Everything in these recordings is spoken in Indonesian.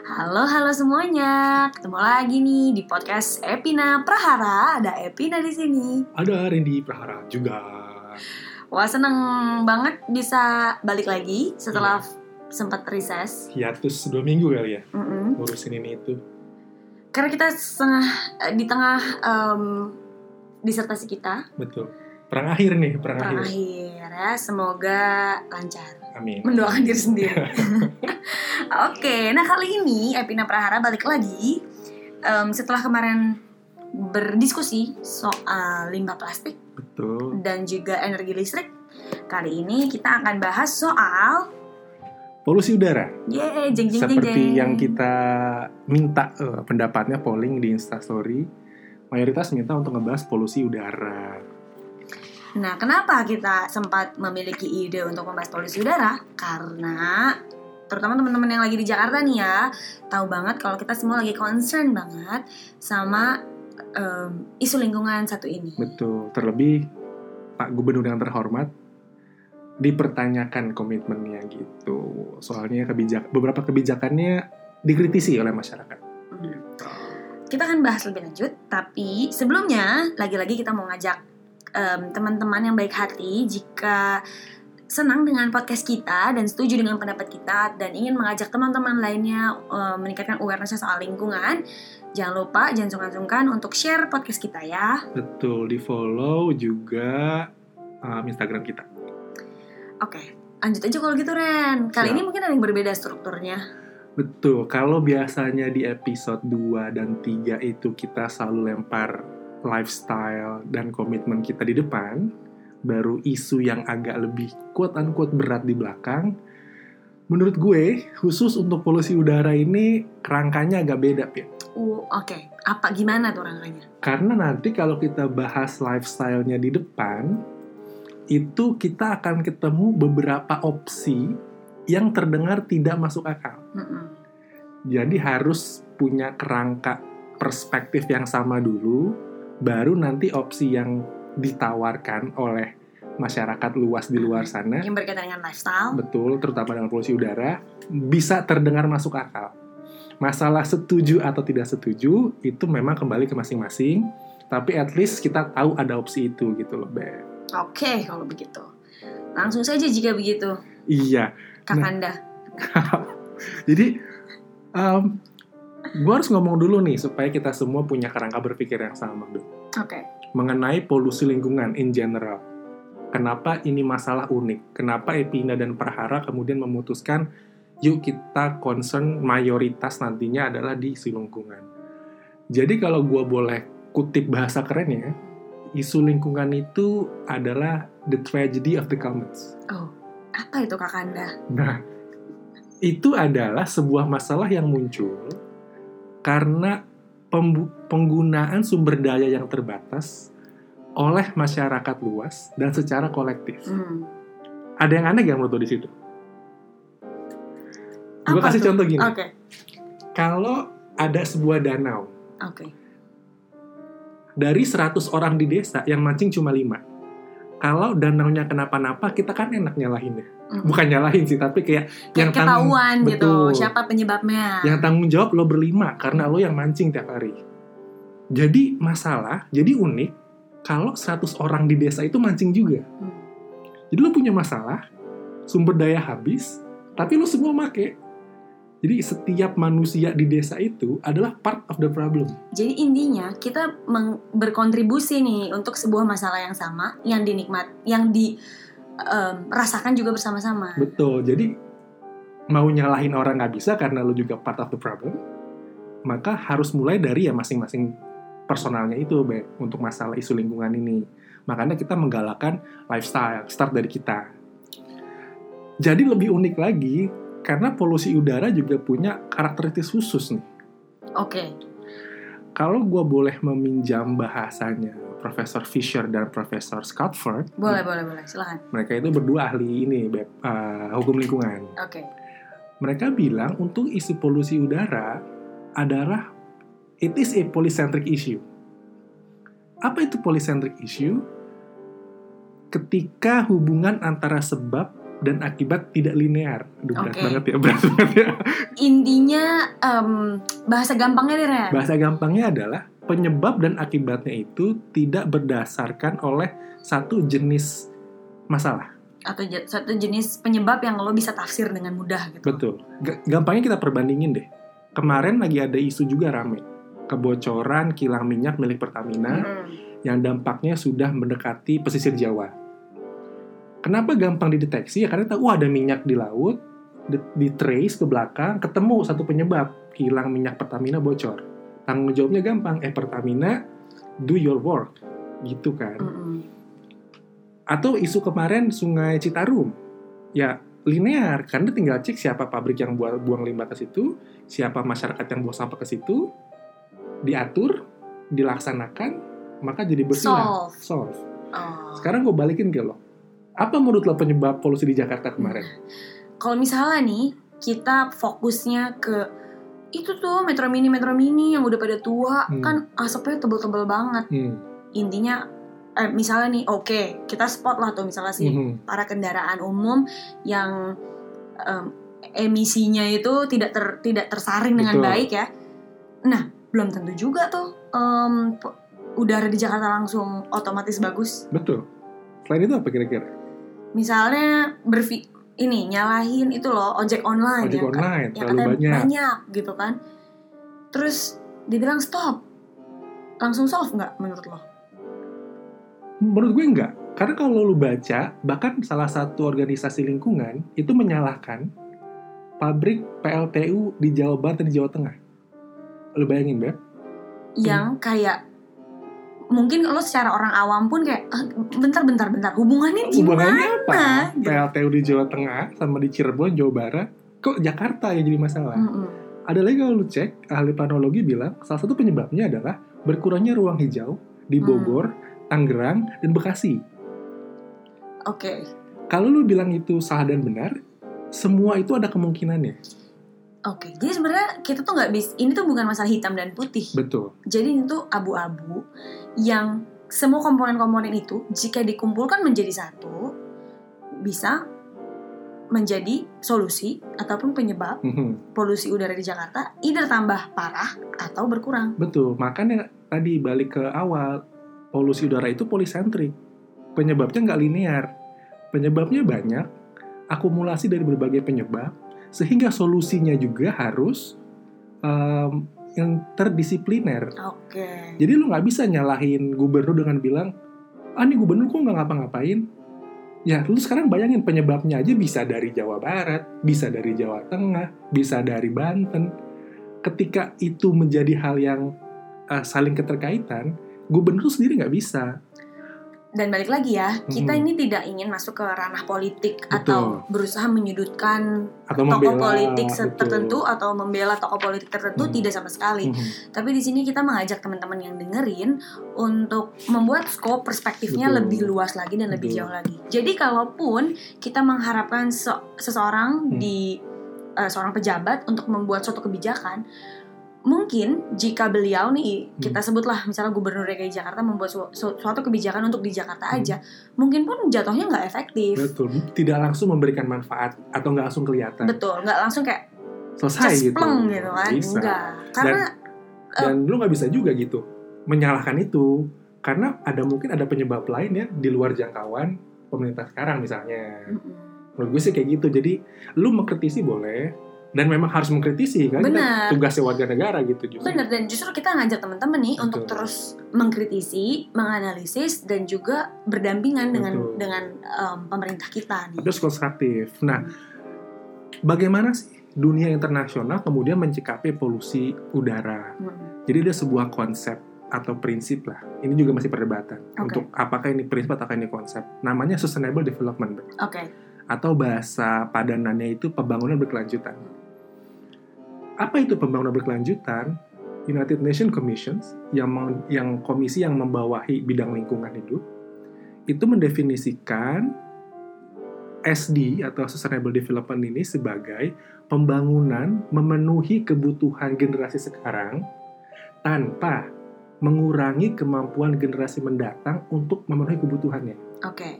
Halo, halo semuanya. Ketemu lagi nih di podcast Epina Prahara. Ada Epina di sini. Ada Randy Prahara juga. Wah, seneng banget bisa balik lagi setelah sempat recess. Hiatus dua minggu kali ya, ngurusin ini itu. Karena kita setengah eh, di tengah em, disertasi kita, Betul. Perang akhir nih, perang, perang akhir. akhir ya. Semoga lancar. Amin. mendoakan diri sendiri. Oke, nah kali ini Epina Prahara balik lagi em, setelah kemarin berdiskusi soal limbah plastik Betul. dan juga energi listrik. Kali ini kita akan bahas soal Polusi udara. ye jeng jeng jeng Seperti jeng. yang kita minta eh, pendapatnya polling di Instastory. Mayoritas minta untuk ngebahas polusi udara. Nah, kenapa kita sempat memiliki ide untuk membahas polusi udara? Karena terutama teman-teman yang lagi di Jakarta nih ya, tahu banget kalau kita semua lagi concern banget sama em, isu lingkungan satu ini. Betul. Terlebih Pak Gubernur yang terhormat dipertanyakan komitmennya gitu. Soalnya kebijak beberapa kebijakannya dikritisi oleh masyarakat. Kita akan bahas lebih lanjut, tapi sebelumnya lagi-lagi kita mau ngajak em, teman-teman yang baik hati jika senang dengan podcast kita dan setuju dengan pendapat kita dan ingin mengajak teman-teman lainnya em, meningkatkan awareness soal lingkungan, jangan lupa jangan sungkan-sungkan untuk share podcast kita ya. Betul, di follow juga um, Instagram kita. Oke, lanjut aja kalau gitu Ren. Kali Siap. ini mungkin ada yang berbeda strukturnya. Betul, kalau biasanya di episode 2 dan 3 itu kita selalu lempar lifestyle dan komitmen kita di depan, baru isu yang agak lebih quote-unquote berat di belakang. Menurut gue, khusus untuk polusi udara ini kerangkanya agak beda, ya. Uh, Oke, apa gimana tuh rangkanya? Karena nanti kalau kita bahas lifestyle-nya di depan, itu kita akan ketemu beberapa opsi yang terdengar tidak masuk akal. Mm-mm. Jadi harus punya kerangka perspektif yang sama dulu, baru nanti opsi yang ditawarkan oleh masyarakat luas di luar sana, Yang berkaitan dengan lifestyle. betul, terutama dengan polusi udara, bisa terdengar masuk akal. Masalah setuju atau tidak setuju itu memang kembali ke masing-masing, tapi at least kita tahu ada opsi itu gitu loh, Beb. Oke, kalau begitu. Langsung saja jika begitu, Iya, Kakanda. jadi gue harus ngomong dulu nih supaya kita semua punya kerangka berpikir yang sama. Oke. mengenai polusi lingkungan in general. Kenapa ini masalah unik? Kenapa Epina dan Prahara kemudian memutuskan yuk kita concern mayoritas nantinya adalah di isu lingkungan. Jadi kalau gue boleh kutip bahasa kerennya, isu lingkungan itu adalah the tragedy of the commons. Oh, apa itu Kakanda? Nah, itu adalah sebuah masalah yang muncul karena penggunaan sumber daya yang terbatas oleh masyarakat luas dan secara kolektif. Hmm. Ada yang aneh gak menurut lo di situ? Gue kasih tuh? contoh gini. Oke, Kalau ada sebuah danau, oke. dari 100 orang di desa yang mancing cuma 5. Kalau danaunya kenapa-napa, kita kan enak nyalahinnya. Hmm. Bukan nyalahin sih, tapi kayak yang Kayak tanggung- ketahuan gitu, Betul. siapa penyebabnya. yang tanggung jawab lo berlima karena lo yang mancing tiap hari. Jadi masalah, jadi unik kalau 100 orang di desa itu mancing juga. Hmm. Jadi lo punya masalah, sumber daya habis, tapi lo semua make. Jadi setiap manusia di desa itu adalah part of the problem. Jadi intinya kita berkontribusi nih untuk sebuah masalah yang sama, yang dinikmat, yang dirasakan juga bersama-sama. Betul. Jadi mau nyalahin orang nggak bisa karena lo juga part of the problem. Maka harus mulai dari ya masing-masing personalnya itu, Be, untuk masalah isu lingkungan ini. Makanya kita menggalakkan lifestyle, start dari kita. Jadi lebih unik lagi, karena polusi udara juga punya karakteristik khusus nih. Oke, Kalau gue boleh meminjam bahasanya Profesor Fisher dan Profesor Scottford, boleh, boleh, boleh. Silahkan. mereka itu berdua ahli ini, Beb, eh, hukum lingkungan. Oke. Mereka bilang untuk isu polusi udara adalah it is a polycentric issue. Apa itu polycentric issue? Ketika hubungan antara sebab dan akibat tidak linear. Aduh, berat Oke. banget ya, berat banget ya. Intinya em, bahasa gampangnya deh Ren. Bahasa gampangnya adalah penyebab dan akibatnya itu tidak berdasarkan oleh satu jenis masalah. atau je- satu jenis penyebab yang lo bisa tafsir dengan mudah gitu. Betul. G- gampangnya kita perbandingin deh. Kemarin lagi ada isu juga rame. Kebocoran kilang minyak milik Pertamina Mm-mm. yang dampaknya sudah mendekati pesisir Jawa. Kenapa gampang dideteksi? Ya karena tahu wah ada minyak di laut, di, di trace ke belakang, ketemu satu penyebab kilang minyak Pertamina bocor. Tanggung jawabnya gampang. Eh Pertamina, do your work, gitu kan? Mm-mm. Atau isu kemarin Sungai Citarum, ya linear karena tinggal cek siapa pabrik yang buang, buang limbah ke situ, siapa masyarakat yang buang sampah ke situ, diatur, dilaksanakan, maka jadi bersih. Solve. Solve. Oh. Sekarang gue balikin ke lo. Apa menurut lo penyebab polusi di Jakarta kemarin? Kalau misalnya nih kita fokusnya ke itu tuh metro mini metro mini yang udah pada tua Hmm. kan asapnya tebel-tebel banget. Hmm. Intinya eh, misalnya nih oke kita spot lah tuh misalnya sih Mhm. para kendaraan umum yang em, emisinya itu tidak ter, tidak tersaring dengan Betul. baik ya. Nah, belum tentu juga tuh p- udara di Jakarta langsung otomatis bagus. Betul. Selain itu apa kira-kira? Misalnya berfi ini nyalahin itu loh ojek online Ojek yang, online yang terlalu katanya banyak. gitu kan. Terus dibilang stop. Langsung solve nggak menurut lo? Menurut gue enggak. Karena kalau lu baca, bahkan salah satu organisasi lingkungan itu menyalahkan pabrik PLTU di Jawa Barat dan di Jawa Tengah. Lu bayangin, Beb? yang kayak mungkin lo secara orang awam pun kayak "Ah, bentar bentar bentar hubungannya gimana Hubungannya apa? gitu. PLTU di Jawa Tengah sama di Cirebon, Jawa Barat, kok Jakarta yang jadi masalah? Mm-mm. Ada lagi kalau lu cek, ahli planologi bilang salah satu penyebabnya adalah berkurangnya ruang hijau di Hmm. Bogor, Tangerang, dan Bekasi. Oke, Kalau lu bilang itu salah dan benar, semua itu ada kemungkinannya. Oke. Jadi sebenarnya kita tuh nggak bisa. Ini tuh bukan masalah hitam dan putih. Betul. Jadi ini tuh abu-abu yang semua komponen-komponen itu jika dikumpulkan menjadi satu bisa menjadi solusi ataupun penyebab Mhm. polusi udara di Jakarta either tambah parah atau berkurang. Betul. Makanya tadi balik ke awal, polusi udara itu polisentrik. Penyebabnya nggak linear. Penyebabnya banyak, akumulasi dari berbagai penyebab, sehingga solusinya juga harus em, interdisipliner. Oke. Jadi lu nggak bisa nyalahin gubernur dengan bilang, ah ini gubernur kok nggak ngapa-ngapain? Ya, lu sekarang bayangin penyebabnya aja bisa dari Jawa Barat, bisa dari Jawa Tengah, bisa dari Banten. Ketika itu menjadi hal yang uh, saling keterkaitan, gubernur sendiri nggak bisa. Dan balik lagi ya, kita Mm-mm. ini tidak ingin masuk ke ranah politik Betul. atau berusaha menyudutkan Atau tokoh membela, politik betul. tertentu atau membela tokoh politik tertentu Hmm. tidak sama sekali. Mhm. Tapi di sini kita mengajak teman-teman yang dengerin untuk membuat skop perspektifnya Betul. lebih luas lagi dan lebih Betul. jauh lagi. Jadi kalaupun kita mengharapkan se- seseorang Hmm. di eh, seorang pejabat untuk membuat suatu kebijakan, mungkin jika beliau nih Hmm. kita sebutlah misalnya Gubernur DKI Jakarta membuat su- su- suatu kebijakan untuk di Jakarta Hmm. aja, mungkin pun jatuhnya nggak efektif. Betul, tidak langsung memberikan manfaat atau nggak langsung kelihatan. Betul, nggak langsung kayak Selesai gitu. cespleng gitu kan, Bisa. enggak. Karena dan lu nggak bisa juga gitu menyalahkan itu karena ada mungkin ada penyebab lain ya di luar jangkauan pemerintah sekarang misalnya menurut gue sih kayak gitu jadi lu mengkritisi boleh dan memang harus mengkritisi kan Kita Benar. tugasnya warga negara gitu justru Bener dan justru kita ngajak teman-teman nih untuk Betul. terus mengkritisi, menganalisis dan juga berdampingan dengan Betul. dengan em, pemerintah kita nih. harus konstruktif nah bagaimana sih dunia internasional kemudian mencikapi polusi udara Mm. jadi ada sebuah konsep atau prinsip lah ini juga masih perdebatan Oke. untuk apakah ini prinsip atau ini konsep namanya sustainable development Oke, atau bahasa padanannya itu pembangunan berkelanjutan. Apa itu pembangunan berkelanjutan? United Nations Commissions yang yang komisi yang membawahi bidang lingkungan hidup itu mendefinisikan SD atau Sustainable Development ini sebagai pembangunan memenuhi kebutuhan generasi sekarang tanpa mengurangi kemampuan generasi mendatang untuk memenuhi kebutuhannya. oke,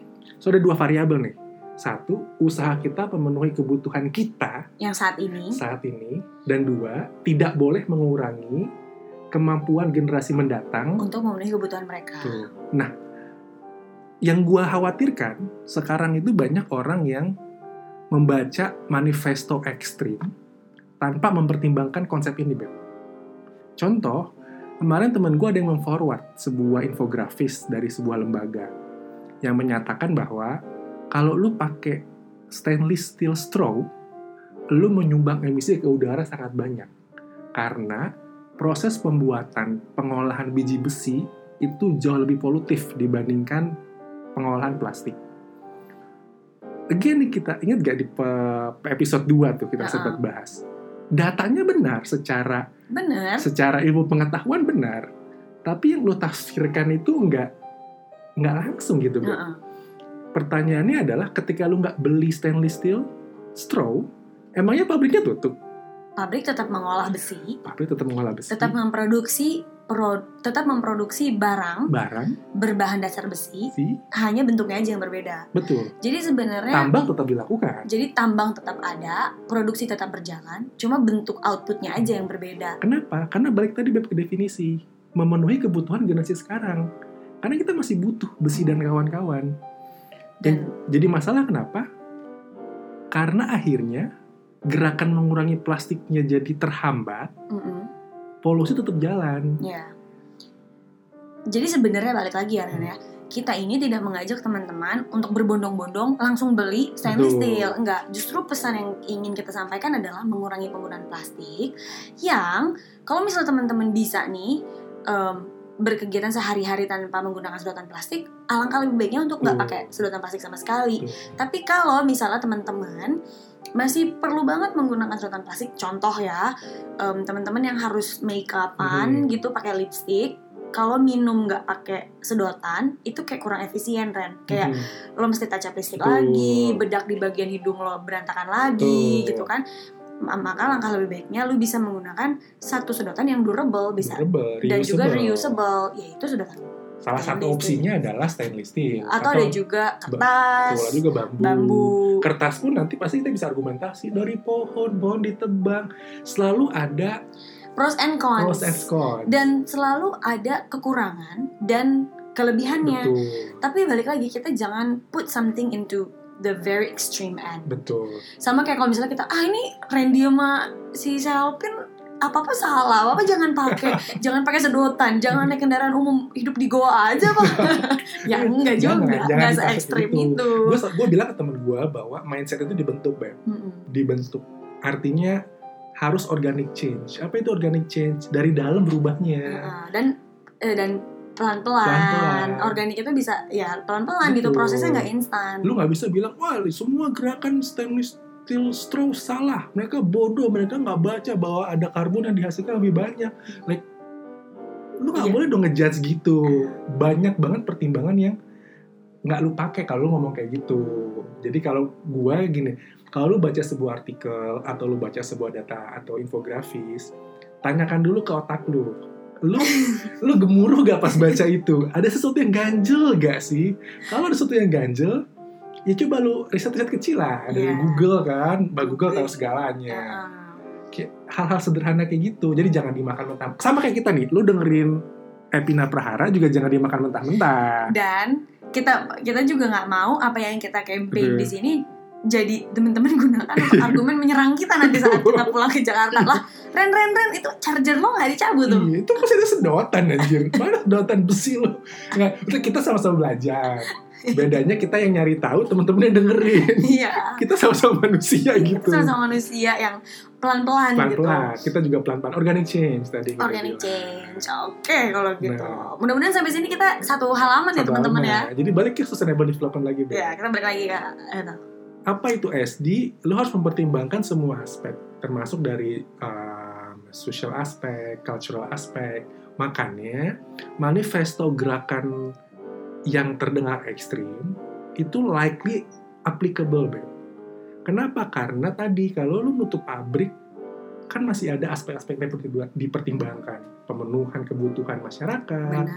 So ada dua variabel nih. Satu usaha kita memenuhi kebutuhan kita Yang saat ini saat ini dan dua tidak boleh mengurangi kemampuan generasi mendatang untuk memenuhi kebutuhan mereka. Tuh. Nah, yang gua khawatirkan sekarang itu banyak orang yang membaca manifesto ekstrim tanpa mempertimbangkan konsep ini, Beb. Contoh, kemarin temen gue ada yang memforward sebuah infografis dari sebuah lembaga yang menyatakan bahwa kalau lu pakai stainless steel straw, lu menyumbang emisi ke udara sangat banyak. Karena proses pembuatan pengolahan biji besi itu jauh lebih polutif dibandingkan pengolahan plastik. Again nih kita ingat gak di episode 2 tuh kita Uh-uh. sempat bahas. Datanya benar secara Bener. secara ilmu pengetahuan benar, tapi yang lo tafsirkan itu nggak nggak langsung gitu. Bro. Pertanyaannya adalah ketika lu nggak beli stainless steel straw, emangnya pabriknya tutup? Pabrik tetap mengolah besi, Pabrik tetap mengolah besi, tetap memproduksi pro, tetap memproduksi barang barang, berbahan dasar besi, sih, hanya bentuknya aja yang berbeda. betul. Jadi sebenarnya Tambang tetap dilakukan. jadi tambang tetap ada, produksi tetap berjalan, cuma bentuk outputnya aja yang berbeda. Kenapa? Karena balik tadi ke definisi memenuhi kebutuhan generasi sekarang. Karena kita masih butuh besi dan kawan-kawan. Dan Jadi masalah kenapa? Karena akhirnya gerakan mengurangi plastiknya jadi terhambat, mm-mm, polusi tetap jalan. ya. Jadi sebenarnya balik lagi ya Ren ya. Kita ini tidak mengajak teman-teman untuk berbondong-bondong langsung beli stainless steel. Enggak, justru pesan yang ingin kita sampaikan adalah mengurangi penggunaan plastik yang kalau misalnya teman-teman bisa nih em, berkegiatan sehari-hari tanpa menggunakan sedotan plastik, alangkah lebih baiknya untuk nggak Betul. pakai sedotan plastik sama sekali. Betul. Tapi kalau misalnya teman-teman masih perlu banget menggunakan sedotan plastik, contoh ya, em, teman-teman yang harus make upan Hmm. gitu pakai lipstick, kalau minum nggak pakai sedotan itu kayak kurang efisien Ren. Kayak Mhm. lo mesti touch up lipstick lagi, bedak di bagian hidung lo berantakan lagi Betul. gitu kan. Ma- Maka langkah lebih baiknya lo bisa menggunakan satu sedotan yang durable bisa Durable, dan juga reusable. yaitu sedotan. Salah satu opsinya adalah stainless steel. Atau ada juga kertas, juga bambu. bambu. Kertas pun nanti pasti kita bisa argumentasi dari pohon, pohon ditebang. Selalu ada pros and cons. pros and cons. Dan selalu ada kekurangan dan kelebihannya. Betul, Tapi balik lagi kita jangan put something into the very extreme end. betul. Sama kayak kalau misalnya kita ah ini Randy sama si Selpin apa apa salah, apa apa jangan pakai, jangan pakai sedotan, jangan naik kendaraan umum, hidup di goa aja pak. ya enggak juga, jangan enggak se ekstrim itu. itu. Gue gue bilang ke temen gue bahwa mindset itu dibentuk, Beb. Mm-mm. Dibentuk. Artinya harus organic change. Apa itu organic change? Dari dalam berubahnya. Heeh, dan eh, dan pelan-pelan. Organik itu bisa ya pelan-pelan gitu prosesnya nggak instan. Lu nggak bisa bilang, wah semua gerakan stainless steel straw salah. Mereka bodoh, mereka nggak baca bahwa ada karbon yang dihasilkan lebih banyak. Like, lu nggak Iya. boleh dong ngejudge gitu. Banyak banget pertimbangan yang nggak lu pakai kalau lu ngomong kayak gitu. Jadi kalau gua gini, kalau lu baca sebuah artikel atau lu baca sebuah data atau infografis, tanyakan dulu ke otak lu. Lu lu gemuruh gak pas baca itu? Ada sesuatu yang ganjel gak sih? Kalau ada sesuatu yang ganjel, ya coba lu riset-riset kecil lah dari Iya. Google kan. Mbak Google tahu segalanya. Heeh. Kayak hal-hal sederhana kayak gitu. Jadi jangan dimakan mentah. Sama kayak kita nih, lu dengerin Epina Prahara juga jangan dimakan mentah-mentah. dan kita kita juga nggak mau apa yang kita Betul. di sini jadi teman-teman gunakan untuk argumen menyerang kita nanti saat kita pulang ke Jakarta lah Ren Ren Ren itu charger lo nggak dicabut tuh Iya, itu masih ada sedotan anjir. Mana sedotan besi lo? Nggak, itu kita sama-sama belajar. Bedanya kita yang nyari tahu, teman-teman yang dengerin. iya Kita sama-sama manusia kita gitu. sama-sama manusia yang pelan-pelan gitu Pelan-pelan. Kita juga pelan-pelan. Organic change tadi. organic change oke kalau gitu Nah. mudah-mudahan sampai sini kita satu halaman ya Satu teman-teman ya. Jadi balik ke sustainable development lagi, Beb. ya kita balik lagi ke itu. Apa itu SD? Lo harus mempertimbangkan semua aspek, termasuk dari um, social aspek, cultural aspek. Makanya manifesto gerakan yang terdengar ekstrim itu likely applicable, Beb. Kenapa? Karena tadi kalau lu nutup pabrik kan masih ada aspek-aspek yang perlu dipertimbangkan pemenuhan kebutuhan masyarakat, benar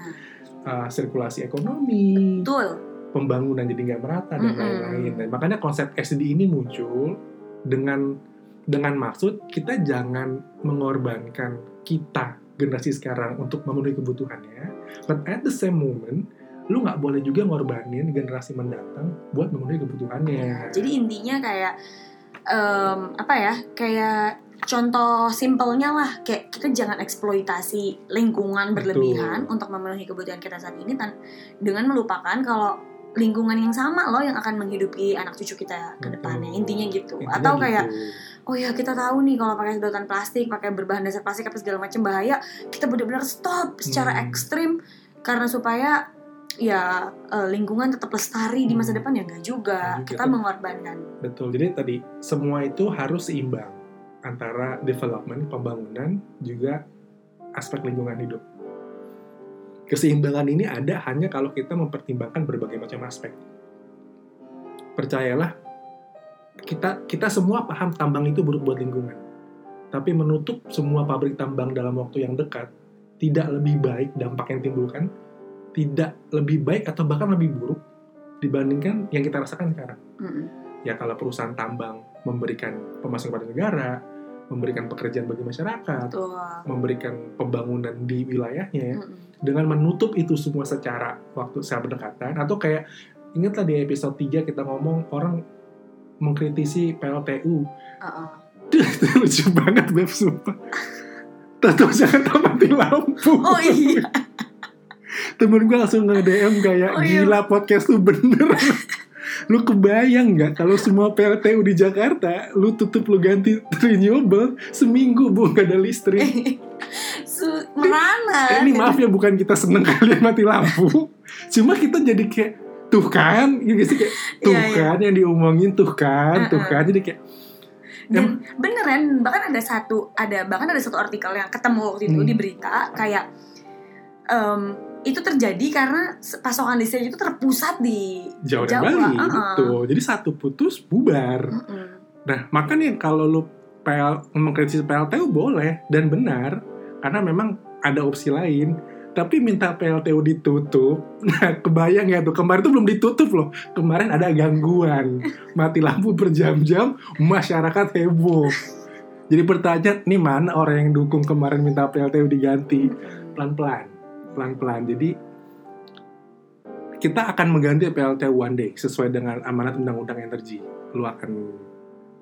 uh, sirkulasi ekonomi, betul pembangunan jadi nggak merata dan lain-lain. Dan makanya konsep SD ini muncul dengan dengan maksud kita jangan mengorbankan kita generasi sekarang untuk memenuhi kebutuhannya, but at the same moment lu nggak boleh juga ngorbanin generasi mendatang buat memenuhi kebutuhannya. Jadi intinya kayak em, apa ya? Kayak contoh simpelnya lah kayak kita jangan eksploitasi lingkungan Betul. berlebihan untuk memenuhi kebutuhan kita saat ini tan- dengan melupakan kalau lingkungan yang sama loh yang akan menghidupi anak cucu kita ke depannya intinya gitu Intinya atau gitu. kayak oh ya kita tahu nih kalau pakai sedotan plastik pakai berbahan dasar plastik apa segala macam bahaya kita benar-benar stop secara Hmm. ekstrim karena supaya ya eh, lingkungan tetap lestari di masa Hmm. depan ya enggak juga juga. kita mengorbankan Betul. Jadi tadi semua itu harus seimbang antara development, pembangunan, juga aspek lingkungan hidup. Keseimbangan ini ada hanya kalau kita mempertimbangkan berbagai macam aspek. Percayalah, kita kita semua paham tambang itu buruk buat lingkungan. Tapi menutup semua pabrik tambang dalam waktu yang dekat tidak lebih baik dampak yang timbulkan, tidak lebih baik atau bahkan lebih buruk dibandingkan yang kita rasakan sekarang Mm-mm. ya kalau perusahaan tambang memberikan pemasukan pada negara, memberikan pekerjaan bagi masyarakat, Betul. memberikan pembangunan di wilayahnya, Mm-mm. dengan menutup itu semua secara waktu secara berdekatan, atau kayak ingatlah di episode 3 kita ngomong orang mengkritisi PLTU, Uh-uh. itu lucu banget Beb, sumpah. Tahu Jakarta mati lampu. oh iya Temen gue langsung nge-DM kayak, Oh iya. gila podcast lu bener. lu kebayang nggak kalau semua PLTU di Jakarta, lu tutup lu ganti renewable, seminggu bu nggak ada listrik. Merana Eh, ini maaf ya bukan kita seneng kalian mati lampu, cuma kita jadi kayak tuh kan, gitu sih kayak tuh Iya, iya. kan yang diomongin tuh kan, tuh Uh-uh. kan, jadi kayak dan beneran bahkan ada satu ada bahkan ada satu artikel yang ketemu waktu itu Hmm. di berita kayak em, itu terjadi karena pasokan listrik itu terpusat di Jawa dan Jawa, Bali, uh-uh. gitu. Jadi satu putus bubar. Mm-mm. Nah, makanya kalau lu PL, mengkritisi PLTU boleh dan benar karena memang ada opsi lain. Tapi minta PLTU ditutup, nah kebayang ya tuh kemarin tuh belum ditutup loh. Kemarin ada gangguan, mati lampu berjam-jam, masyarakat heboh. Jadi pertanyaan, nih mana orang yang dukung kemarin minta PLTU diganti? Pelan-pelan, pelan-pelan. Jadi kita akan mengganti PLTU one day sesuai dengan amanat undang-undang energi. Lu akan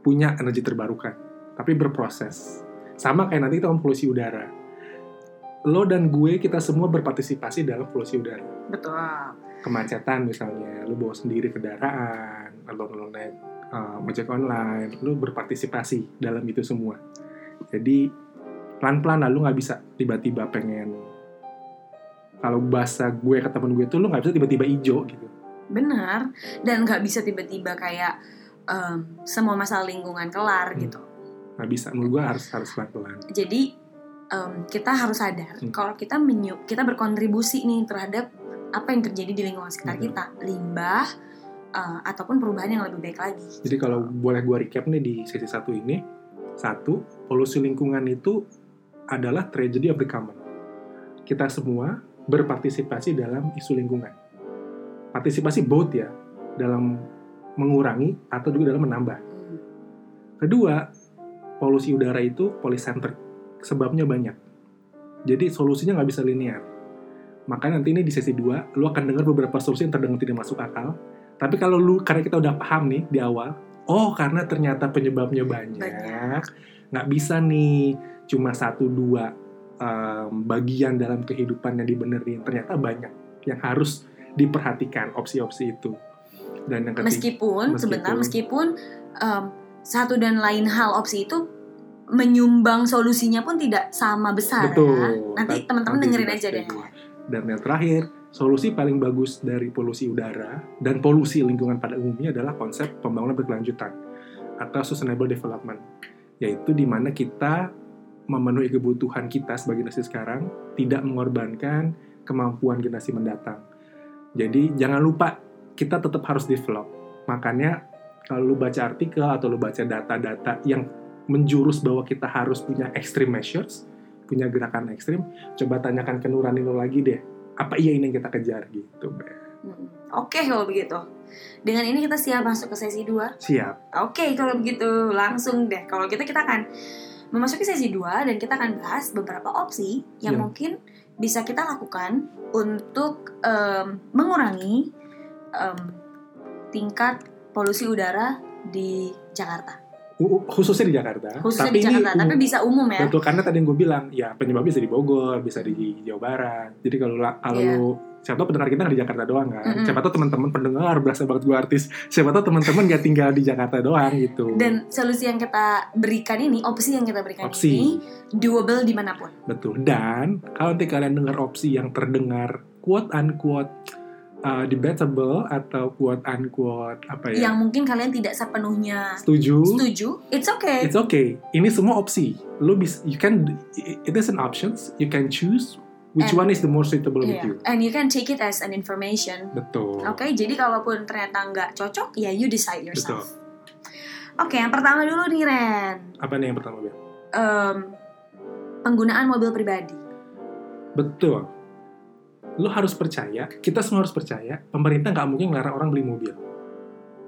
punya energi terbarukan, tapi berproses. Sama kayak nanti kita ngomong polusi udara. Lo dan gue kita semua berpartisipasi dalam polusi udara. betul Kemacetan misalnya, lu bawa sendiri kendaraan, lu naik uh, ojek online, lu berpartisipasi dalam itu semua. Jadi pelan-pelan lah, lu nggak bisa tiba-tiba pengen kalau bahasa gue ke temen gue tuh lu nggak bisa tiba-tiba ijo gitu. benar dan nggak bisa tiba-tiba kayak em, semua masalah lingkungan kelar Hmm. gitu nggak bisa menurut gue harus harus pelan-pelan jadi em, kita harus sadar Hmm. kalau kita menyu kita berkontribusi nih terhadap apa yang terjadi di lingkungan sekitar Mhm. kita limbah eh, ataupun perubahan yang lebih baik lagi jadi kalau boleh gue recap nih di sesi satu ini satu polusi lingkungan itu adalah tragedy of the common kita semua berpartisipasi dalam isu lingkungan partisipasi both ya dalam mengurangi atau juga dalam menambah. Kedua, polusi udara itu polycentric. Sebabnya banyak. Jadi solusinya nggak bisa linear. Makanya nanti ini di sesi 2, lu akan dengar beberapa solusi yang terdengar tidak masuk akal. Tapi kalau lu, karena kita udah paham nih di awal, oh karena ternyata penyebabnya Banyak. nggak bisa nih cuma satu dua em, bagian dalam kehidupan yang dibenerin. Ternyata banyak yang harus diperhatikan opsi-opsi itu. Dan yang ketiga, meskipun, meskipun- sebentar meskipun em, satu dan lain hal opsi itu menyumbang solusinya pun tidak sama besar Betul. ya. Nanti teman-teman dengerin aja deh. Dan yang terakhir, solusi paling bagus dari polusi udara dan polusi lingkungan pada umumnya adalah konsep pembangunan berkelanjutan atau sustainable development, yaitu di mana kita memenuhi kebutuhan kita sebagai generasi sekarang, tidak mengorbankan kemampuan generasi mendatang. Jadi jangan lupa kita tetap harus develop. Makanya kalau lu baca artikel atau lu baca data-data yang menjurus bahwa kita harus punya extreme measures, punya gerakan ekstrim, coba tanyakan ke nurani lo lagi deh. Apa iya ini yang kita kejar gitu, Be. Mm-mm. Oke kalau begitu. Dengan ini kita siap masuk ke sesi 2. Siap. Oke, kalau begitu langsung deh. Kalau kita kita akan memasuki sesi 2 dan kita akan bahas beberapa opsi yang Iya. mungkin bisa kita lakukan untuk em, mengurangi em, tingkat polusi udara di Jakarta. Khususnya di Jakarta. Khususnya tapi di Jakarta, ini tapi bisa umum ya. Betul, karena tadi yang gue bilang, ya penyebabnya bisa di Bogor, bisa di Jawa Barat. Jadi kalau la- kalau Iya. Siapa tahu pendengar kita nggak di Jakarta doang kan. Mm-mm. Siapa tahu teman-teman pendengar berasa banget gue artis. Siapa tahu teman-teman nggak tinggal di Jakarta doang gitu. Dan solusi yang kita berikan ini, opsi yang kita berikan Opsi. ini doable di mana pun. Betul. Dan kalau nanti kalian dengar opsi yang terdengar quote unquote uh, debatable atau quote unquote apa ya? Yang mungkin kalian tidak sepenuhnya setuju? setuju, it's okay. It's okay. Ini semua opsi. Lu bisa, you can, it is an options. You can choose which And- one is the more suitable with Iya. you. And you can take it as an information. Betul. Oke, jadi kalaupun ternyata nggak cocok, ya you decide yourself. Betul. Oke, yang pertama dulu nih Ren, Apa nih yang pertama, Bel? Em, penggunaan mobil pribadi. Betul. Lo harus percaya, kita semua harus percaya, pemerintah nggak mungkin ngelarang orang beli mobil.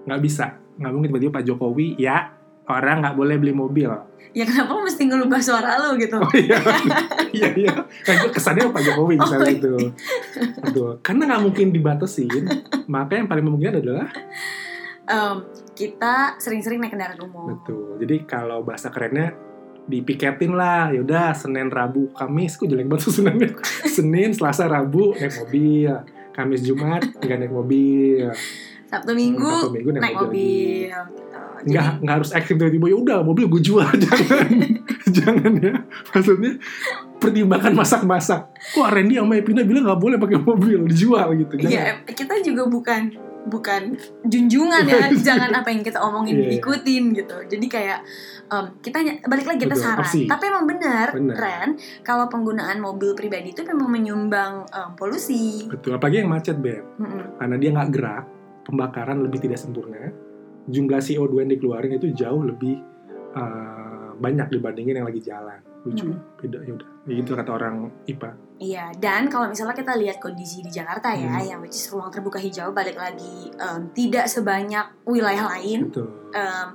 Nggak bisa. Nggak mungkin tiba-tiba Pak Jokowi, ya orang nggak boleh beli mobil. Ya kenapa mesti ngelubah suara lo gitu? Oh iya, iya, iya. Nah, itu kesannya Pak Jokowi Oh, misalnya iya. gitu. Betul. Karena nggak mungkin dibatasin, maka yang paling memungkinkan adalah Em, kita sering-sering naik kendaraan umum. Betul. Jadi kalau bahasa kerennya dipiketin lah, yaudah Senin, Rabu, Kamis, kok jelek banget susunannya. Senin, Selasa, Rabu naik mobil, Kamis, Jumat nggak naik mobil, Sabtu Minggu, Sabtu Minggu naik, naik mobil. mobil. Nggak Jadi nggak harus ekstrim tiba-tiba ya udah mobil gue jual jangan jangan ya maksudnya pertimbangkan masak-masak kok Randy sama Epina bilang nggak boleh pakai mobil dijual gitu jangan ya kita juga bukan bukan junjungan ya, jangan apa yang kita omongin Iya. diikutin gitu. Jadi kayak em, kita balik lagi kita Betul, saran. opsi. Tapi emang benar. Ren, kalau penggunaan mobil pribadi itu memang menyumbang em, polusi. betul apalagi yang macet beb Mm-mm. karena dia nggak gerak pembakaran lebih tidak sempurna jumlah CO2 yang dikeluarin itu jauh lebih uh, banyak dibandingin yang lagi jalan lucu Hmm. beda ya udah Ya gitu kata orang IPA Iya, dan kalau misalnya kita lihat kondisi di Jakarta ya, Hmm. yang which is ruang terbuka hijau balik lagi em, tidak sebanyak wilayah lain. betul Em,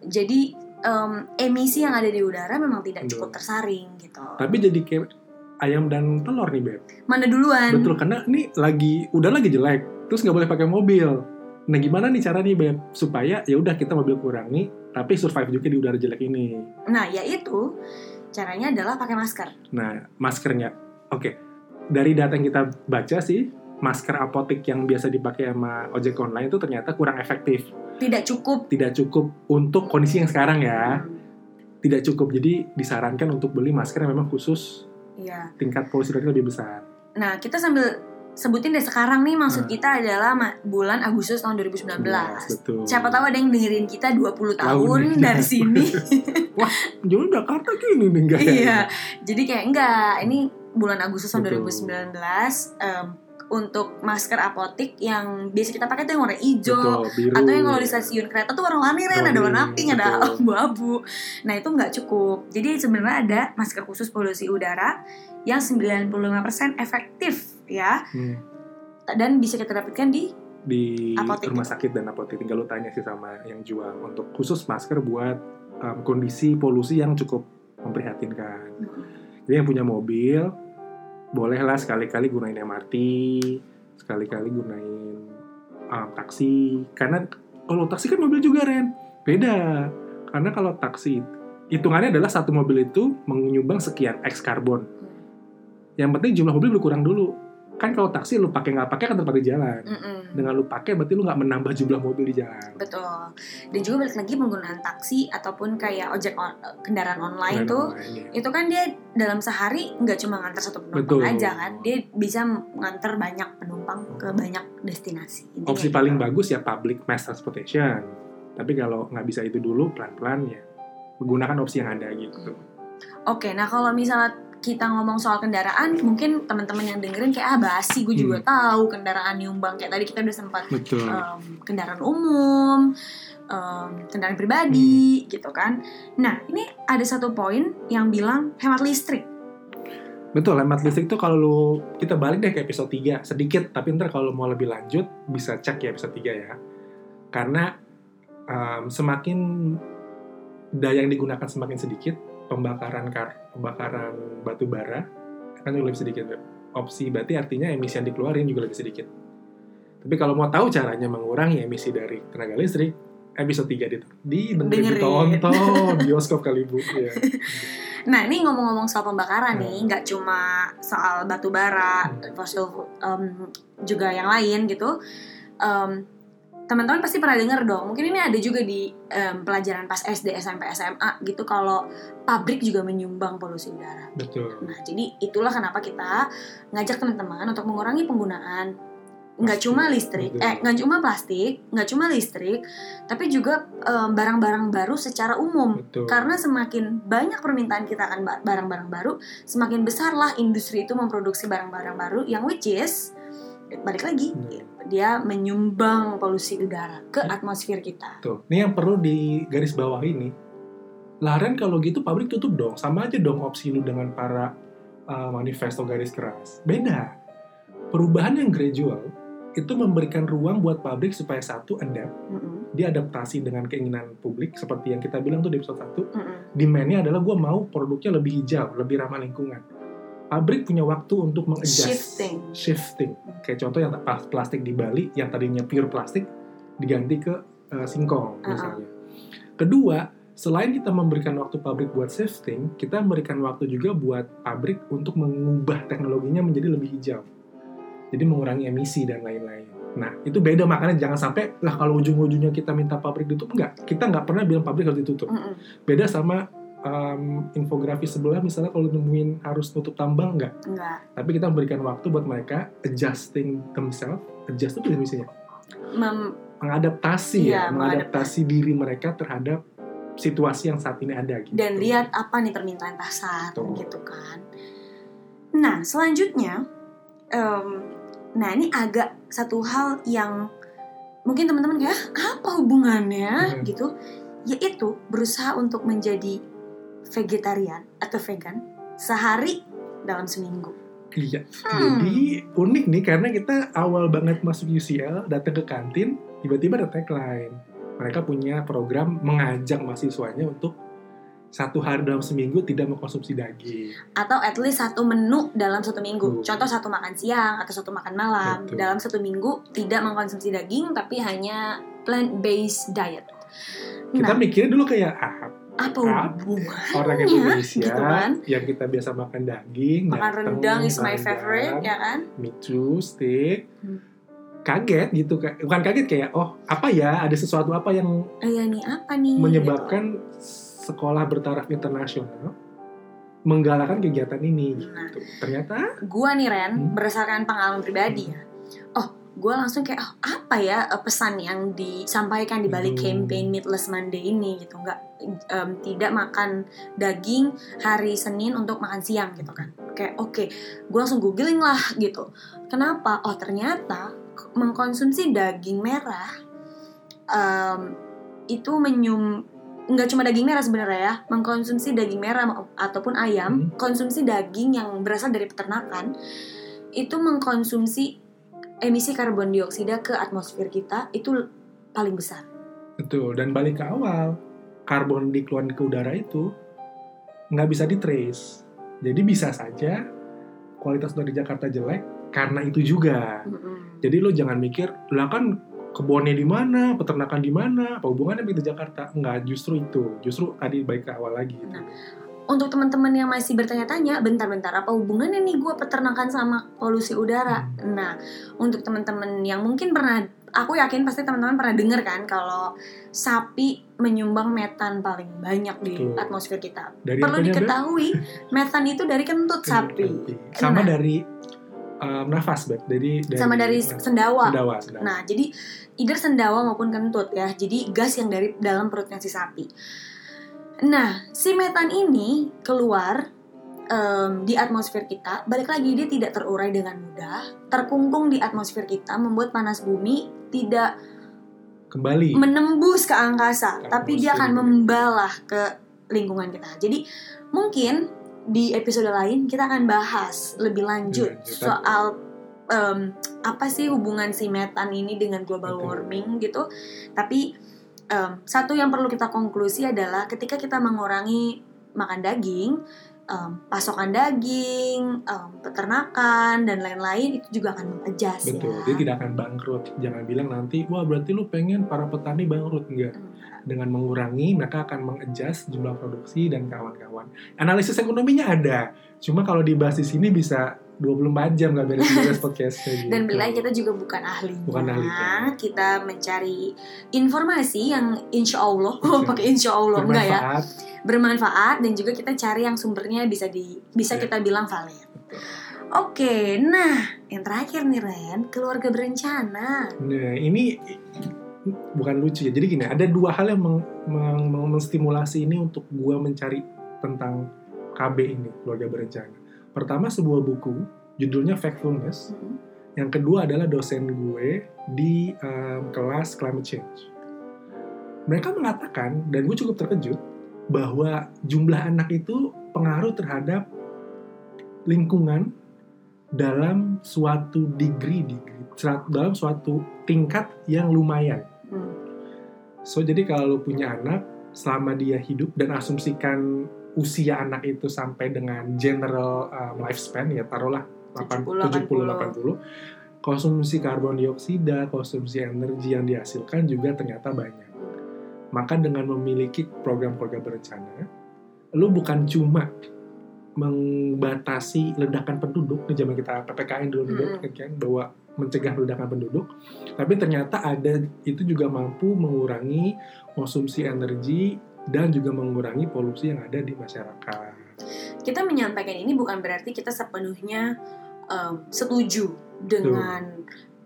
jadi em, emisi yang ada di udara memang tidak Betul. cukup tersaring gitu. tapi jadi kayak ayam dan telur nih beb Mana duluan? betul karena ini lagi udah lagi jelek terus nggak boleh pakai mobil nah gimana nih cara nih beb supaya ya udah kita mobil kurangi tapi survive juga di udara jelek ini Nah, yaitu caranya adalah pakai masker. Nah, maskernya, oke. Dari data yang kita baca sih, masker apotik yang biasa dipakai sama ojek online itu ternyata kurang efektif. Tidak cukup. Tidak cukup untuk kondisi yang sekarang ya. Hmm, Tidak cukup. Jadi disarankan untuk beli masker yang memang khusus Iya. tingkat polusi udara lebih besar. Nah, kita sambil sebutin deh sekarang nih maksud Nah. kita adalah bulan Agustus tahun 2019. betul. Siapa tahu ada yang dengerin kita 20 tahun Tahun, dari sini. Jadi Jakarta gini nih enggak iya. Jadi kayak enggak, ini bulan Agustus tahun Betul. 2019 em, untuk masker apotik yang biasa kita pakai tuh yang warna hijau Betul, biru. atau yang kalau di stasiun kereta tuh warna-warni Ren, ada warna pink, ada abu-abu. Nah, itu nggak cukup. Jadi sebenarnya ada masker khusus polusi udara yang 95% efektif ya Hmm, dan bisa kita dapatkan di di Apotek. rumah sakit dan apotek tinggal lu tanya sih sama yang jual untuk khusus masker buat um, kondisi polusi yang cukup memprihatinkan. Jadi yang punya mobil, bolehlah sekali-kali gunain MRT, sekali-kali gunain um, taksi. Karena kalau taksi kan mobil juga, Ren. Beda. Karena kalau taksi, hitungannya adalah satu mobil itu menyumbang sekian X karbon. Yang penting jumlah mobil berkurang dulu. Kan kalau taksi lu pakai nggak pakai kan tetap di jalan. Mm-mm. Dengan lu pakai berarti lu nggak menambah jumlah mobil di jalan. Betul. Dan juga balik lagi penggunaan taksi ataupun kayak ojek on- kendaraan online Dan tuh lainnya. itu kan dia dalam sehari nggak cuma ngantar satu penumpang Betul. aja kan dia bisa ngantar banyak penumpang ke banyak destinasi Intinya Opsi gitu. paling bagus ya public mass transportation. Tapi kalau nggak bisa itu dulu, pelan-pelan ya menggunakan opsi yang ada gitu. oke nah kalau misalnya kita ngomong soal kendaraan mungkin teman-teman yang dengerin kayak ah basi gue juga Hmm. tahu kendaraan nyumbang kayak tadi kita udah sempat Betul. em, kendaraan umum em, kendaraan pribadi Hmm. gitu kan nah ini ada satu poin yang bilang hemat listrik Betul, hemat listrik tuh kalau lu kita balik deh ke episode 3 sedikit, tapi ntar kalau mau lebih lanjut bisa cek ya episode 3 ya. Karena um, semakin daya yang digunakan semakin sedikit, pembakaran kar pembakaran batu bara kan juga lebih sedikit. Opsi berarti artinya emisi yang dikeluarin juga lebih sedikit. Tapi kalau mau tahu caranya mengurangi emisi dari tenaga listrik, episode 3 di, di Dengerin. ditonton bioskop kali bu. Iya. Nah, ini ngomong-ngomong soal pembakaran Hmm. nih, nggak cuma soal batu bara, Hmm. fosil um, juga yang lain gitu. Um, teman-teman pasti pernah dengar dong. Mungkin ini ada juga di um, pelajaran pas SD, SMP, SMA gitu. Kalau pabrik juga menyumbang polusi udara. Betul. Nah, jadi itulah kenapa kita ngajak teman-teman untuk mengurangi penggunaan nggak cuma listrik, Betul. eh nggak cuma plastik, nggak cuma listrik, tapi juga barang-barang baru secara umum. Betul. Karena semakin banyak permintaan kita akan ba- barang-barang baru, semakin besarlah industri itu memproduksi barang-barang baru yang which is balik lagi Hmm. dia menyumbang polusi udara ke atmosfer kita. Tuh, ini yang perlu di garis bawah ini. Laren kalau gitu pabrik tutup dong. Sama aja dong opsi lu dengan para uh, manifesto garis keras. Beda. Perubahan yang gradual itu memberikan ruang buat pabrik supaya satu adapt, Mm-mm, dia adaptasi dengan keinginan publik seperti yang kita bilang tuh di episode 1. mm-mm. Demand-nya adalah gue mau produknya lebih hijau, lebih ramah lingkungan. Pabrik punya waktu untuk mengadjust. Shifting. Shifting. Kayak contoh yang plastik di Bali yang tadinya pure plastik diganti ke uh, singkong Uh-uh. misalnya. Kedua, selain kita memberikan waktu pabrik buat shifting, kita memberikan waktu juga buat pabrik untuk mengubah teknologinya menjadi lebih hijau. Jadi mengurangi emisi dan lain-lain. Nah, itu beda makanya jangan sampai lah kalau ujung-ujungnya kita minta pabrik ditutup enggak. Kita nggak pernah bilang pabrik harus ditutup. Mm-mm. Beda sama um, infografis sebelah misalnya kalau nemuin harus tutup tambang enggak. Enggak. Tapi kita memberikan waktu buat mereka adjusting themselves. Adjust itu misalnya Mem- mengadaptasi Iya, ya, mengadaptasi diri mereka terhadap situasi yang saat ini ada gitu. dan lihat apa nih permintaan pasar Betul. gitu kan. Nah selanjutnya, em, nah ini agak satu hal yang mungkin teman-teman kayak "Ah, apa hubungannya Hmm. gitu, yaitu berusaha untuk menjadi vegetarian atau vegan sehari dalam seminggu. Iya. Hmm. Jadi unik nih karena kita awal banget masuk UCL datang ke kantin tiba-tiba ada tagline. Mereka punya program mengajak mahasiswanya untuk satu hari dalam seminggu tidak mengkonsumsi daging. Atau at least satu menu dalam satu minggu. Betul. Contoh satu makan siang atau satu makan malam Betul. dalam satu minggu tidak mengkonsumsi daging tapi hanya plant based diet. Kita Nah, mikirnya dulu kayak ah, apa apa hubungannya? orang Indonesia gitu kan? yang kita biasa makan daging, Makan dateng, rendang is my favorite ya kan? mie too, steak, Hmm. kaget gitu bukan kaget kayak oh apa ya ada sesuatu apa yang Eh, ya nih apa nih? menyebabkan sekolah bertaraf internasional menggalakkan kegiatan ini gitu. Nah. Ternyata Gitu. Gua nih Ren, Hmm. berdasarkan pengalaman pribadi ya. Oh, gua langsung kayak oh, apa ya eh, pesan yang disampaikan di balik Hmm. campaign Meatless Monday ini? Gitu. Nggak em, tidak makan daging hari Senin untuk makan siang gitu kan. Kayak oke gue langsung googling lah gitu. Kenapa? Oh ternyata mengkonsumsi daging merah em, itu menyum nggak cuma daging merah sebenarnya ya mengkonsumsi daging merah ataupun ayam Hmm. konsumsi daging yang berasal dari peternakan itu mengkonsumsi emisi karbon dioksida ke atmosfer kita itu paling besar betul dan balik ke awal karbon dikeluarkan ke udara itu nggak bisa ditrace. Jadi bisa saja kualitas udara di Jakarta jelek karena itu juga. Mm-mm. Jadi lo jangan mikir, lah kan kebunnya di mana, peternakan di mana, apa hubungannya di Jakarta? Enggak, justru itu. Justru tadi baik ke awal lagi. Gitu. Nah. Untuk teman-teman yang masih bertanya-tanya bentar-bentar apa hubungannya nih gue peternakan sama polusi udara Hmm. nah untuk teman-teman yang mungkin pernah aku yakin pasti teman-teman pernah dengar kan kalau sapi menyumbang metan paling banyak di Betul. atmosfer kita Dari perlu diketahui metan itu dari kentut sapi Sama Nah. dari um, nafas, Beb. Dari, dari sama dari sendawa sendawa, sendawa. Nah, jadi either sendawa maupun kentut ya. Jadi gas yang dari dalam perutnya si sapi. Nah, si metan ini keluar em, di atmosfer kita. Balik lagi dia tidak terurai dengan mudah, terkungkung di atmosfer kita, membuat panas bumi tidak Kembali. menembus ke angkasa, Ke tapi dia akan membalah ke lingkungan kita. Jadi mungkin di episode lain kita akan bahas lebih lanjut lanjut. soal em, apa sih hubungan si metan ini dengan global warming gitu. Tapi em, satu yang perlu kita konklusi adalah ketika kita mengurangi makan daging, em, pasokan daging, em, peternakan dan lain-lain itu juga akan mengadjust Betul, ya. dia tidak akan bangkrut. Jangan bilang nanti, wah berarti lu pengen para petani bangkrut. Enggak. Enggak. Dengan mengurangi, mereka akan mengadjust jumlah produksi dan kawan-kawan. Analisis ekonominya ada. Cuma kalau dibahas di sini bisa 24 jam nggak beres-beres podcastnya gitu. Dan bila kita juga bukan ahlinya, Bukan ahlinya. kita mencari informasi yang insya Allah, oh, pakai insya Allah enggak ya, bermanfaat. dan juga kita cari yang sumbernya bisa di bisa Ya. kita bilang valid. Oke, nah yang terakhir nih Ren, keluarga berencana. Nah, ini bukan lucu ya. Jadi gini, ada dua hal yang meng, meng- meng- menstimulasi ini untuk gua mencari tentang KB ini, keluarga berencana. Pertama sebuah buku, judulnya Factfulness. Hmm. Yang kedua adalah dosen gue di em, kelas climate change. Mereka mengatakan, dan gue cukup terkejut, bahwa jumlah anak itu pengaruh terhadap lingkungan dalam suatu degree, degree dalam suatu tingkat yang lumayan. Hmm. So jadi kalau lu punya anak, selama dia hidup dan asumsikan usia anak itu sampai dengan general um, lifespan ya taruhlah 70, 70 80 konsumsi karbon dioksida, konsumsi energi yang dihasilkan juga ternyata banyak. Maka dengan memiliki program keluarga berencana, lu bukan cuma membatasi ledakan penduduk di zaman kita PPKN dulu dulu Mm-mm. kan bahwa mencegah ledakan penduduk, tapi ternyata ada itu juga mampu mengurangi konsumsi energi dan juga mengurangi polusi yang ada di masyarakat. Kita menyampaikan ini bukan berarti kita sepenuhnya em, setuju dengan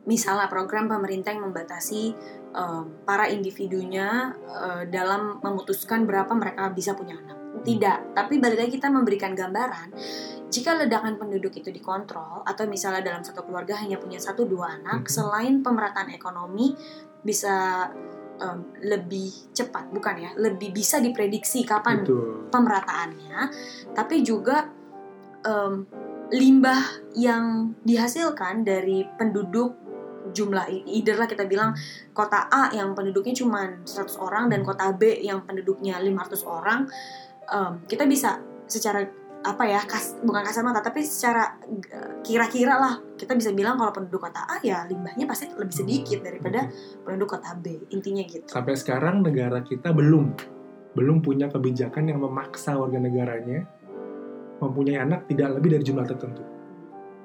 misalnya program pemerintah yang membatasi em, para individunya eh, dalam memutuskan berapa mereka bisa punya anak. Tidak, tapi balik lagi kita memberikan gambaran jika ledakan penduduk itu dikontrol atau misalnya dalam satu keluarga hanya punya satu dua anak, Mhm. selain pemerataan ekonomi bisa em, lebih cepat, bukan ya, lebih bisa diprediksi kapan Betul. pemerataannya, tapi juga em, limbah yang dihasilkan dari penduduk jumlah either lah kita bilang kota A yang penduduknya cuma 100 orang dan kota B yang penduduknya 500 orang em, kita bisa secara apa ya kas, bukan kasar mata tapi secara eh, kira-kira lah kita bisa bilang kalau penduduk kota A ya limbahnya pasti lebih sedikit daripada penduduk kota B intinya gitu sampai sekarang negara kita belum belum punya kebijakan yang memaksa warga negaranya mempunyai anak tidak lebih dari jumlah tertentu.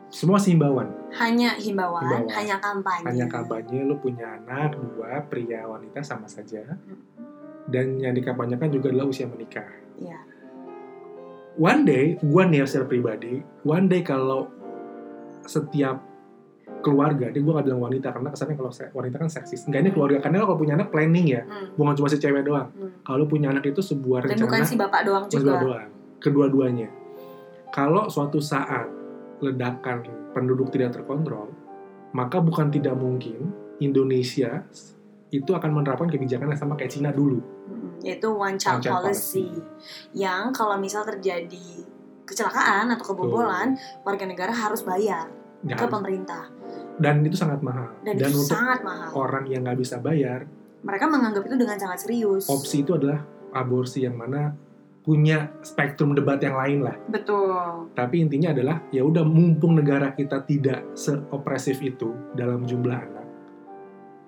Semua himbauan, hanya himbauan, Himbauan. hanya kampanye hanya kampanye lu punya anak dua pria wanita sama saja dan yang dikampanyekan juga adalah usia menikah. Iya. One day, gua nih secara pribadi, one day kalau setiap keluarga, dia gua gak bilang wanita karena kesannya kalau wanita kan seksis. Enggak ini keluarga karena kalau punya anak planning ya, Hmm, bukan cuma si cewek doang. hmm. Kalau punya anak itu sebuah Dan rencana bukan si bapak doang juga. doang. Kedua-duanya. Kalau suatu saat ledakan penduduk tidak terkontrol, maka bukan tidak mungkin Indonesia itu akan menerapkan kebijakan yang sama kayak Cina dulu. Mm, Yaitu one child, One child policy. Yang kalau misal terjadi kecelakaan atau kebobolan, warga negara harus bayar Nggak ke harus. pemerintah. Dan itu sangat mahal. Dan, Dan, itu untuk sangat mahal. orang yang nggak bisa bayar, Mereka menganggap itu dengan sangat serius. opsi itu adalah aborsi yang mana punya spektrum debat yang lain lah. Betul. Tapi intinya adalah ya udah mumpung negara kita tidak seopresif itu dalam jumlah anak.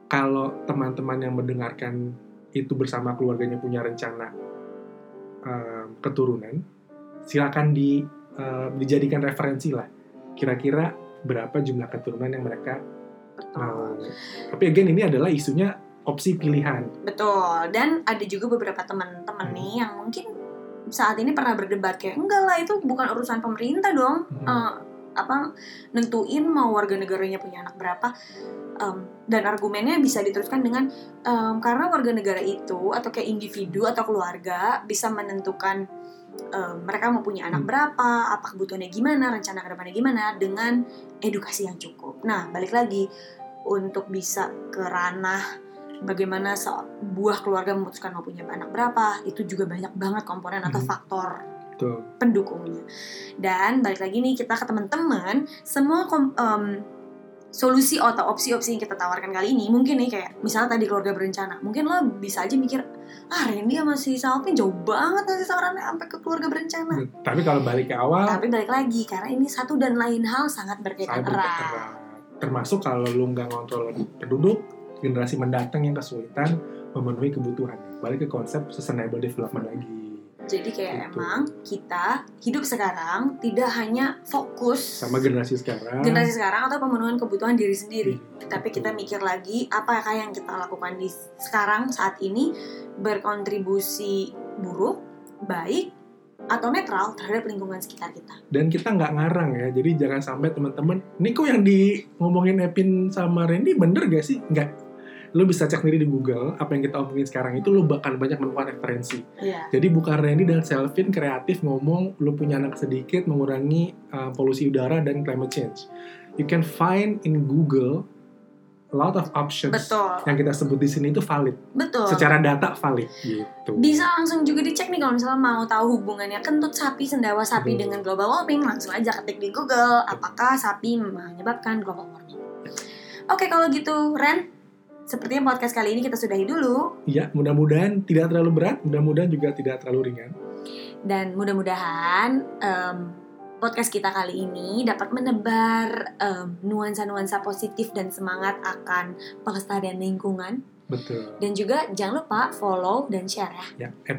Kalau teman-teman yang mendengarkan itu bersama keluarganya punya rencana em, keturunan, silakan di em, dijadikan referensi lah. Kira-kira berapa jumlah keturunan yang mereka mau. Tapi again ini adalah isunya opsi pilihan. Betul. Dan ada juga beberapa teman-teman Hmm. nih yang mungkin saat ini pernah berdebat kayak enggak lah itu bukan urusan pemerintah dong. Hmm. Eh, apa nentuin mau warga negaranya punya anak berapa Em, dan argumennya bisa diteruskan dengan em, karena warga negara itu atau kayak individu atau keluarga bisa menentukan em, mereka mau punya anak Hmm. berapa apa kebutuhannya gimana rencana ke depannya gimana dengan edukasi yang cukup nah balik lagi untuk bisa ke ranah bagaimana sebuah keluarga memutuskan mau punya anak berapa itu juga banyak banget komponen atau Hmm. faktor Betul. pendukungnya. Dan balik lagi nih kita ke teman-teman, semua kom- em, solusi atau opsi-opsi yang kita tawarkan kali ini mungkin nih kayak misalnya tadi keluarga berencana, mungkin lo bisa aja mikir ah Randy sama si Salvin jauh banget ngasih sarannya sampai ke keluarga berencana. Tapi kalau balik ke awal, Tapi balik lagi karena ini satu dan lain hal sangat berkaitan erat. Termasuk kalau lu nggak ngontrol penduduk, generasi mendatang yang kesulitan memenuhi kebutuhan. Balik ke konsep sustainable development lagi. Jadi kayak Gitu. emang kita hidup sekarang tidak hanya fokus Sama generasi sekarang. generasi sekarang atau pemenuhan kebutuhan diri sendiri. Iya, Tapi kita mikir lagi apakah yang kita lakukan di sekarang saat ini berkontribusi buruk, baik, atau netral terhadap lingkungan sekitar kita. dan kita nggak ngarang ya jadi jangan sampai teman-teman ini kok yang di ngomongin Epin sama Randy bener gak sih nggak lu bisa cek sendiri di Google apa yang kita omongin sekarang itu lu bakal banyak menemukan referensi Iya. jadi bukan Randy dan Selvin kreatif ngomong lu punya anak sedikit mengurangi uh, polusi udara dan climate change you can find in Google a lot of options Betul. yang kita sebut di sini itu valid Betul. secara data valid gitu Bisa langsung juga dicek nih kalau misalnya mau tahu hubungannya kentut sapi, sendawa sapi Betul. dengan global warming, langsung aja ketik di Google apakah sapi menyebabkan global warming. Oke, kalau gitu Ren, sepertinya podcast kali ini kita sudahi dulu ya mudah-mudahan tidak terlalu berat mudah-mudahan juga tidak terlalu ringan dan mudah-mudahan em, podcast kita kali ini dapat menebar em, nuansa-nuansa positif dan semangat akan pelestarian lingkungan betul dan juga jangan lupa follow dan share ya. Ya,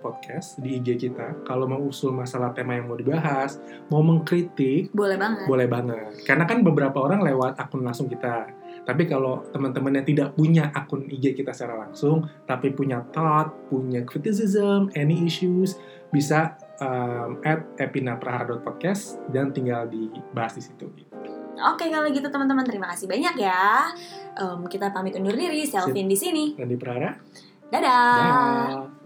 podcast di IG kita. Kalau mau usul masalah tema yang mau dibahas, mau mengkritik, Boleh banget. boleh banget. Karena kan beberapa orang lewat akun langsung kita. Tapi kalau teman-teman yang tidak punya akun IG kita secara langsung, tapi punya thought, punya criticism, any issues, bisa um, at Epina Prahara podcast dan tinggal dibahas di situ. Oke kalau gitu teman-teman terima kasih banyak ya. Em, kita pamit undur diri, Selvin di sini. Dan di Prahara, Dadah. dah.